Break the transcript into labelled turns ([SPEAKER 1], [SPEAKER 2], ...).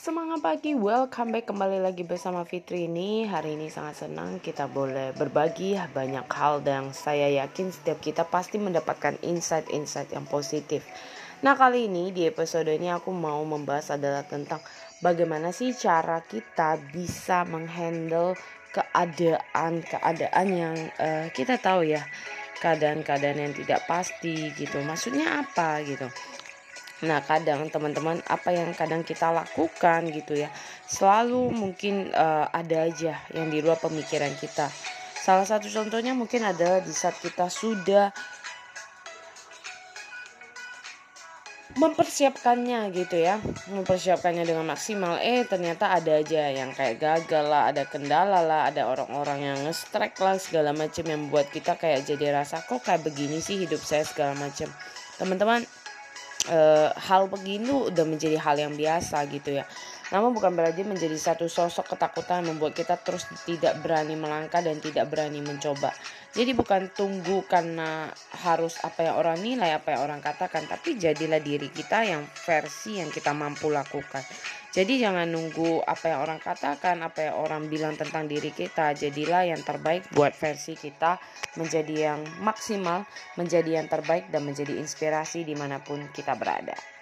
[SPEAKER 1] semangat pagi, welcome back kembali lagi bersama Fitri ini. Hari ini sangat senang kita boleh berbagi banyak hal dan saya yakin setiap kita pasti mendapatkan insight-insight yang positif. Nah kali ini di episode ini aku mau membahas adalah tentang bagaimana sih cara kita bisa menghandle keadaan-keadaan yang uh, kita tahu ya. Keadaan-keadaan yang tidak pasti gitu. Maksudnya apa gitu Nah, kadang teman-teman apa yang kadang kita lakukan gitu ya, selalu mungkin uh, ada aja yang di luar pemikiran kita. Salah satu contohnya mungkin adalah di saat kita sudah mempersiapkannya gitu ya mempersiapkannya dengan maksimal eh ternyata ada aja yang kayak gagal lah ada kendala lah ada orang-orang yang nge-strike lah segala macam yang membuat kita kayak jadi rasa kok kayak begini sih hidup saya segala macam teman-teman e, hal begini udah menjadi hal yang biasa gitu ya. Namun bukan berarti menjadi satu sosok ketakutan membuat kita terus tidak berani melangkah dan tidak berani mencoba. Jadi bukan tunggu karena harus apa yang orang nilai, apa yang orang katakan, tapi jadilah diri kita yang versi yang kita mampu lakukan. Jadi jangan nunggu apa yang orang katakan, apa yang orang bilang tentang diri kita. Jadilah yang terbaik buat versi kita menjadi yang maksimal, menjadi yang terbaik dan menjadi inspirasi di mana pun kita berada.